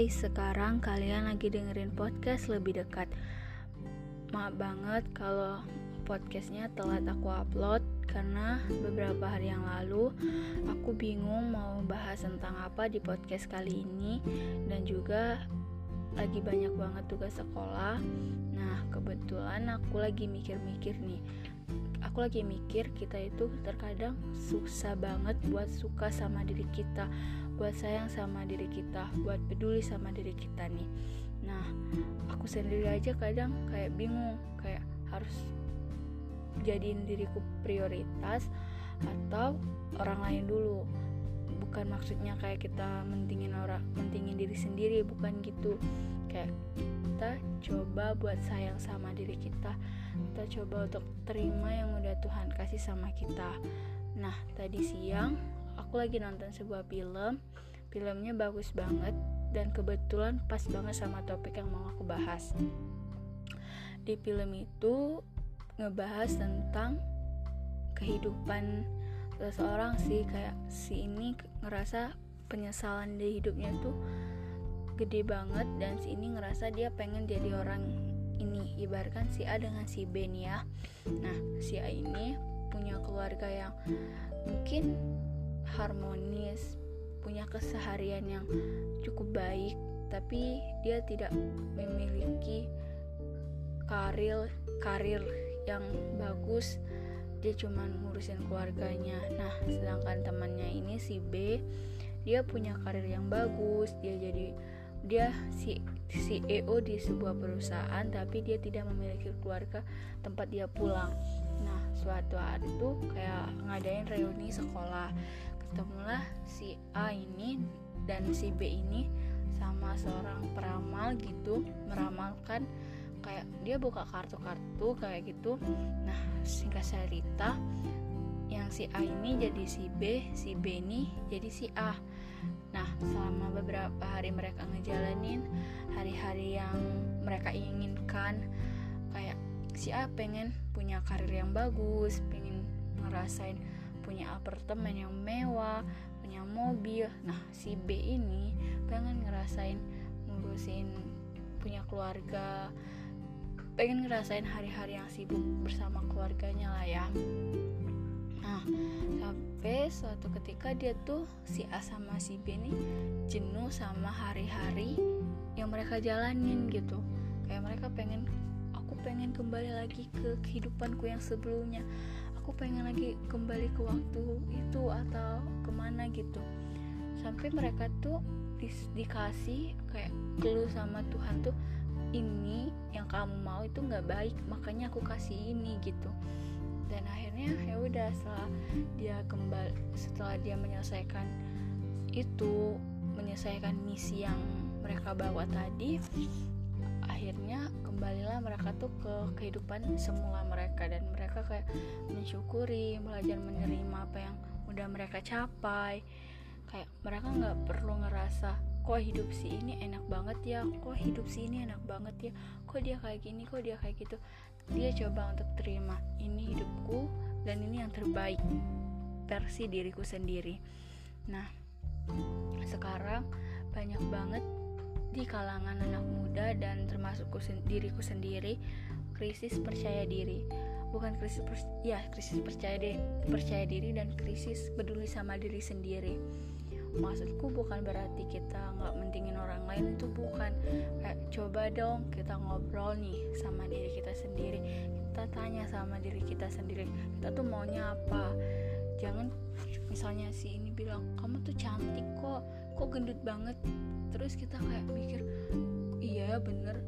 Hai, sekarang kalian lagi dengerin podcast lebih dekat. Maaf banget kalau podcastnya telat aku upload karena beberapa hari yang lalu aku bingung mau bahas tentang apa di podcast kali ini dan juga lagi banyak banget tugas sekolah. Nah, kebetulan aku lagi mikir-mikir nih aku lagi mikir kita itu terkadang susah banget buat suka sama diri kita buat sayang sama diri kita buat peduli sama diri kita nih. Nah aku sendiri aja kadang kayak bingung kayak harus jadiin diriku prioritas atau orang lain dulu. Bukan maksudnya kayak kita mentingin orang mentingin diri sendiri bukan gitu. Kayak kita coba buat sayang sama diri kita kita coba untuk terima yang udah Tuhan kasih sama kita. Nah tadi siang aku lagi nonton sebuah film. Filmnya bagus banget dan kebetulan pas banget sama topik yang mau aku bahas. Di film itu ngebahas tentang kehidupan seseorang sih. Kayak si ini ngerasa penyesalan di hidupnya tuh gede banget dan si ini ngerasa dia pengen jadi orang ini ibaratkan si A dengan si B nih ya. Nah si A ini punya keluarga yang mungkin harmonis punya keseharian yang cukup baik tapi dia tidak memiliki karir karir yang bagus. Dia cuma ngurusin keluarganya. Nah sedangkan temannya ini si B dia punya karir yang bagus dia jadi dia si CEO di sebuah perusahaan tapi dia tidak memiliki keluarga tempat dia pulang. Nah suatu hari itu kayak ngadain reuni sekolah. Ketemulah si A ini dan si B ini sama seorang peramal gitu meramalkan kayak dia buka kartu-kartu kayak gitu. Nah singkat cerita yang si A ini jadi si B si B ini jadi si A Nah, selama beberapa hari mereka ngejalanin hari-hari yang mereka inginkan, kayak si A pengen punya karir yang bagus, pengen ngerasain punya apartemen yang mewah, punya mobil. Nah, si B ini pengen ngerasain ngurusin punya keluarga, pengen ngerasain hari-hari yang sibuk bersama keluarganya lah ya. Nah, suatu ketika dia tuh si A sama si B nih jenuh sama hari-hari yang mereka jalanin gitu. Kayak mereka pengen aku pengen kembali lagi ke kehidupanku yang sebelumnya. Aku pengen lagi kembali ke waktu itu atau ke mana gitu. Sampai mereka tuh di, dikasih kayak clue sama Tuhan tuh ini yang kamu mau itu nggak baik makanya aku kasih ini gitu dan akhirnya ya udah setelah dia kembali setelah dia menyelesaikan itu menyelesaikan misi yang mereka bawa tadi akhirnya kembalilah mereka tuh ke kehidupan semula mereka. Dan mereka kayak mensyukuri belajar menerima apa yang udah mereka capai. Kayak mereka nggak perlu ngerasa kok hidup si ini enak banget ya? Kok hidup si ini enak banget ya? Kok dia kayak gini? Kok dia kayak gitu dia coba untuk terima ini hidupku dan ini yang terbaik versi diriku sendiri. Nah sekarang banyak banget di kalangan anak muda dan termasuk diriku sendiri krisis percaya diri. Bukan krisis per, ya krisis percaya diri percaya diri dan krisis peduli sama diri sendiri maksudku bukan berarti kita nggak mentingin orang lain itu bukan. Kayak coba dong kita ngobrol nih sama diri kita sendiri. Kita tanya sama diri kita sendiri kita tuh maunya apa? Jangan misalnya si ini bilang kamu tuh cantik kok kok gendut banget. Terus kita kayak mikir iya bener.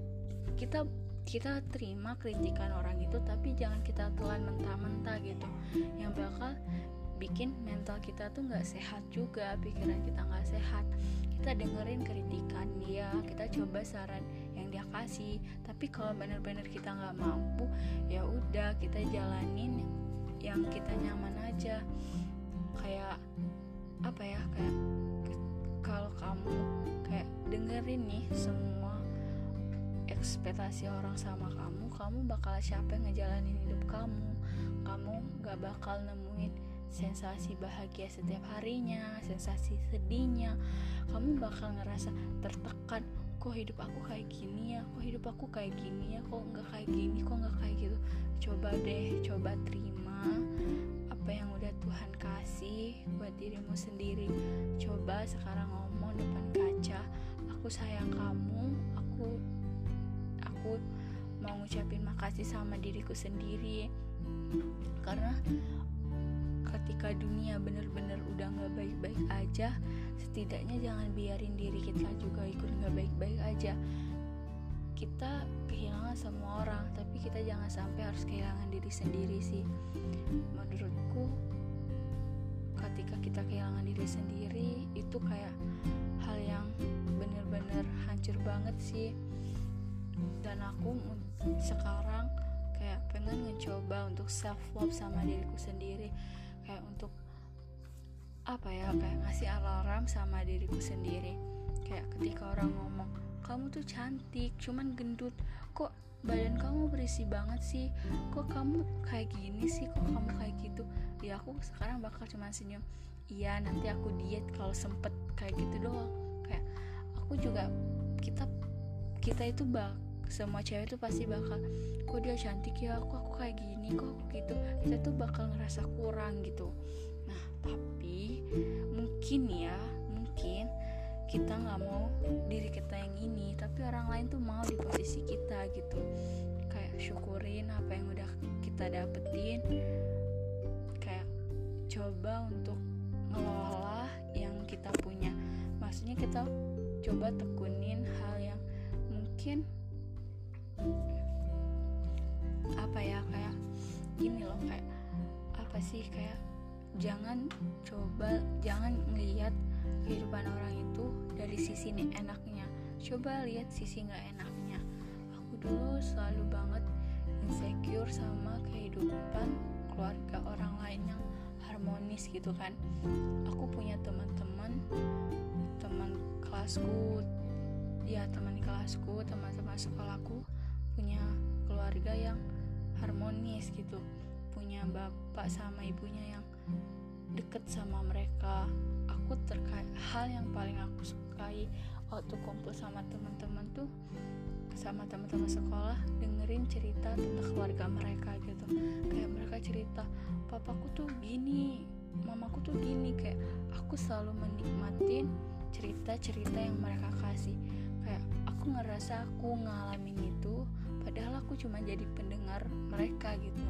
Kita kita terima kritikan orang itu tapi jangan kita telan mentah-mentah gitu. Yang bakal bikin mental kita tuh nggak sehat juga pikiran kita nggak sehat. Kita dengerin kritikan dia kita coba saran yang dia kasih. Tapi kalau benar-benar kita nggak mampu ya udah kita jalanin yang kita nyaman aja. Kayak apa ya kayak kalau kamu kayak dengerin nih semua ekspektasi orang sama kamu kamu bakal yang ngejalanin hidup kamu? Kamu gak bakal nemuin sensasi bahagia setiap harinya sensasi sedihnya. Kamu bakal ngerasa tertekan kok hidup aku kayak gini ya? Kok hidup aku kayak gini ya? Kok nggak kayak gini? Kok nggak kayak gitu? Coba deh coba terima apa yang udah Tuhan kasih buat dirimu sendiri. Coba sekarang ngomong depan kaca aku sayang kamu aku aku mau ngucapin makasih sama diriku sendiri. Karena ketika dunia bener-bener udah nggak baik-baik aja setidaknya jangan biarin diri kita juga ikut nggak baik-baik aja. Kita kehilangan semua orang tapi kita jangan sampai harus kehilangan diri sendiri sih. Menurutku ketika kita kehilangan diri sendiri itu kayak hal yang bener-bener hancur banget sih. Dan aku sekarang kayak pengen mencoba untuk self love sama diriku sendiri kayak untuk apa ya kayak ngasih alarm sama diriku sendiri. Kayak ketika orang ngomong kamu tuh cantik cuman gendut. Kok badan kamu berisi banget sih? Kok kamu kayak gini sih? Kok kamu kayak gitu? Ya aku sekarang bakal cuma senyum iya nanti aku diet kalau sempet. Kayak gitu doang. Kayak aku juga kita kita itu bak semua cewek tuh pasti bakal kok dia cantik ya? Kok aku kayak gini? Kok aku gitu? Kita tuh bakal ngerasa kurang gitu. Nah tapi mungkin ya mungkin kita nggak mau diri kita yang ini tapi orang lain tuh mau di posisi kita gitu. Kayak syukurin apa yang udah kita dapetin. Kayak coba untuk ngelola yang kita punya. Maksudnya kita coba tekunin hal yang mungkin apa ya kayak gini loh kayak apa sih kayak jangan coba jangan ngelihat kehidupan orang itu dari sisi nih enaknya. Coba lihat sisi nggak enaknya. Aku dulu selalu banget insecure sama kehidupan keluarga orang lain yang harmonis gitu kan. Aku punya teman-teman teman kelasku ya teman kelasku teman-teman sekolahku punya keluarga yang harmonis gitu. Punya bapak sama ibunya yang deket sama mereka. Aku terkait hal yang paling aku sukai waktu kumpul sama teman-teman tuh sama teman-teman sekolah dengerin cerita tentang keluarga mereka gitu. Kayak mereka cerita papaku tuh gini mamaku tuh gini. Kayak aku selalu menikmatin cerita-cerita yang mereka kasih. Kayak aku ngerasa aku ngalamin itu padahal aku cuma jadi pendengar mereka gitu.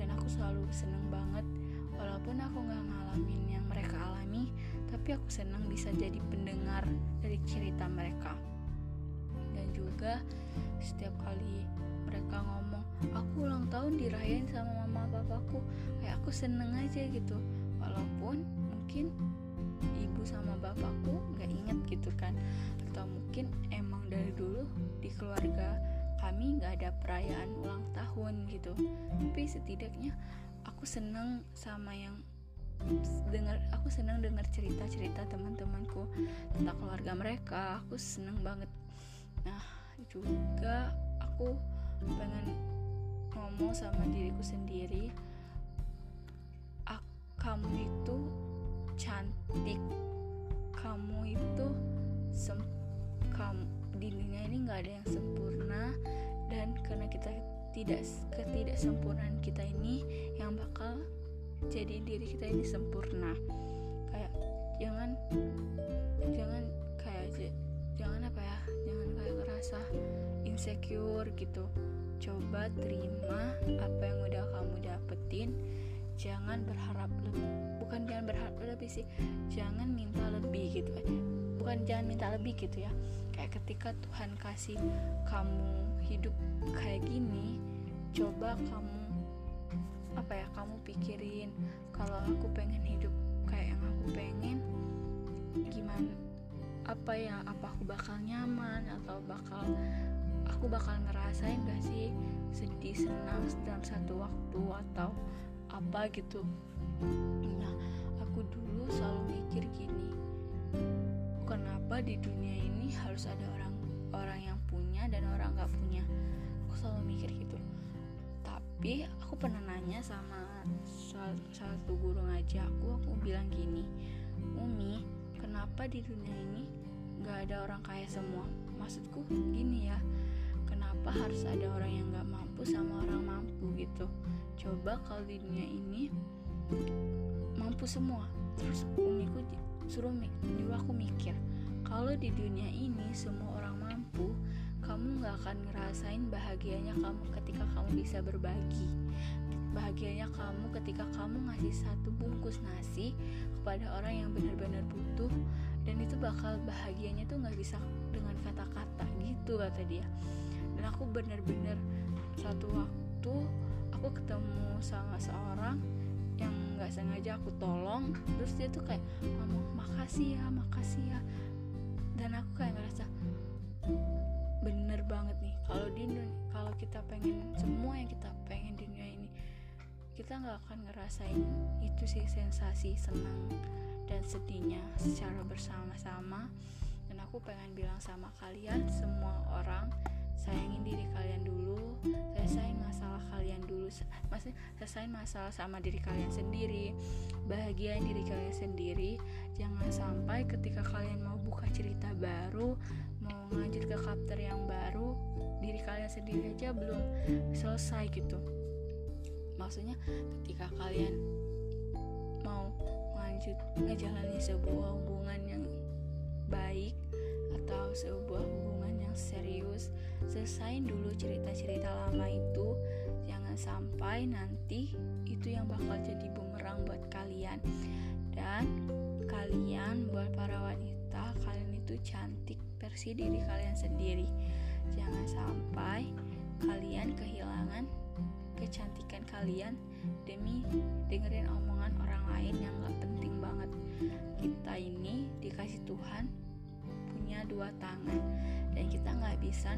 Dan aku selalu seneng banget walaupun aku nggak ngalamin yang mereka alami tapi aku senang bisa jadi pendengar dari cerita mereka. Dan juga setiap kali mereka ngomong aku ulang tahun dirayain sama mama papaku kayak aku seneng aja gitu. Walaupun mungkin ibu sama bapakku nggak inget gitu kan. Atau mungkin emang dari dulu di keluarga kami nggak ada perayaan ulang tahun gitu. Tapi setidaknya aku seneng sama yang dengar aku senang dengar cerita-cerita teman-temanku tentang keluarga mereka. Aku seneng banget. Nah juga aku pengen ngomong sama diriku sendiri. Kamu itu cantik. Kamu itu sem kamu di dunia ini nggak ada yang sempurna dan karena kita tidak ketidaksempurnaan kita ini yang bakal jadi diri kita ini sempurna. Kayak jangan jangan kayak jangan apa ya jangan kayak ngerasa insecure gitu. Coba terima apa yang udah kamu dapetin. Jangan berharap lebih bukan jangan berharap lebih sih jangan minta lebih gitu. Bukan jangan minta lebih gitu ya kayak ketika Tuhan kasih kamu hidup kayak gini coba kamu apa ya kamu pikirin kalau aku pengen hidup kayak yang aku pengen gimana apa ya apa aku bakal nyaman atau bakal aku bakal ngerasain gak sih sedih senang dalam satu waktu atau apa gitu. Nah aku dulu selalu mikir gini kenapa di dunia ini harus ada orang orang yang punya dan orang gak punya? Aku selalu mikir gitu. Tapi tapi aku pernah nanya sama salah satu guru ngaji aku aku bilang gini Umi kenapa di dunia ini nggak ada orang kaya semua? Maksudku gini ya kenapa harus ada orang yang nggak mampu sama orang mampu gitu? Coba kalau di dunia ini mampu semua. Terus umiku suruh nyuruh aku mikir kalau di dunia ini semua orang mampu kamu nggak akan ngerasain bahagianya kamu ketika kamu bisa berbagi. Bahagianya kamu ketika kamu ngasih satu bungkus nasi kepada orang yang benar-benar butuh dan itu bakal bahagianya tuh nggak bisa dengan kata-kata gitu kata dia. Dan aku benar-benar satu waktu aku ketemu sama seorang sengaja aku tolong terus dia tuh kayak ngomong makasih ya makasih ya. Dan aku kayak ngerasa bener banget nih kalau di kalau kita pengen semua yang kita pengen di dunia ini kita nggak akan ngerasain itu sih sensasi senang dan sedihnya secara bersama-sama. Dan aku pengen bilang sama kalian semua orang selesaiin masalah sama diri kalian sendiri. Bahagiain diri kalian sendiri. Jangan sampai ketika kalian mau buka cerita baru mau lanjut ke chapter yang baru diri kalian sendiri aja belum selesai gitu. Maksudnya ketika kalian mau lanjut ngejalani sebuah hubungan yang baik atau sebuah hubungan yang serius selesaiin dulu cerita-cerita lama itu jangan sampai nanti itu yang bakal jadi bumerang buat kalian. Dan kalian buat para wanita kalian itu cantik versi diri kalian sendiri. Jangan sampai kalian kehilangan kecantikan kalian demi dengerin omongan orang lain yang gak penting banget. Kita ini dikasih Tuhan punya dua tangan dan kita nggak bisa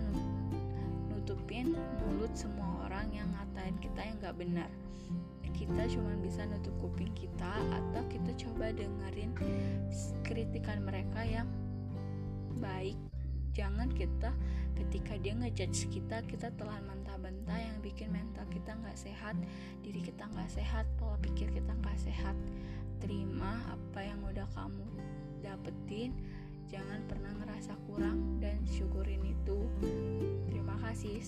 nutupin mulut semua orang yang ngatain kita yang nggak benar. Kita cuma bisa nutup kuping kita atau kita coba dengerin kritikan mereka yang baik. Jangan kita ketika dia ngejudge kita kita telan mentah-mentah yang bikin mental kita nggak sehat diri kita nggak sehat pola pikir kita nggak sehat. Terima apa yang udah kamu dapetin jangan pernah ngerasa kurang dan syukurin itu. Terima kasih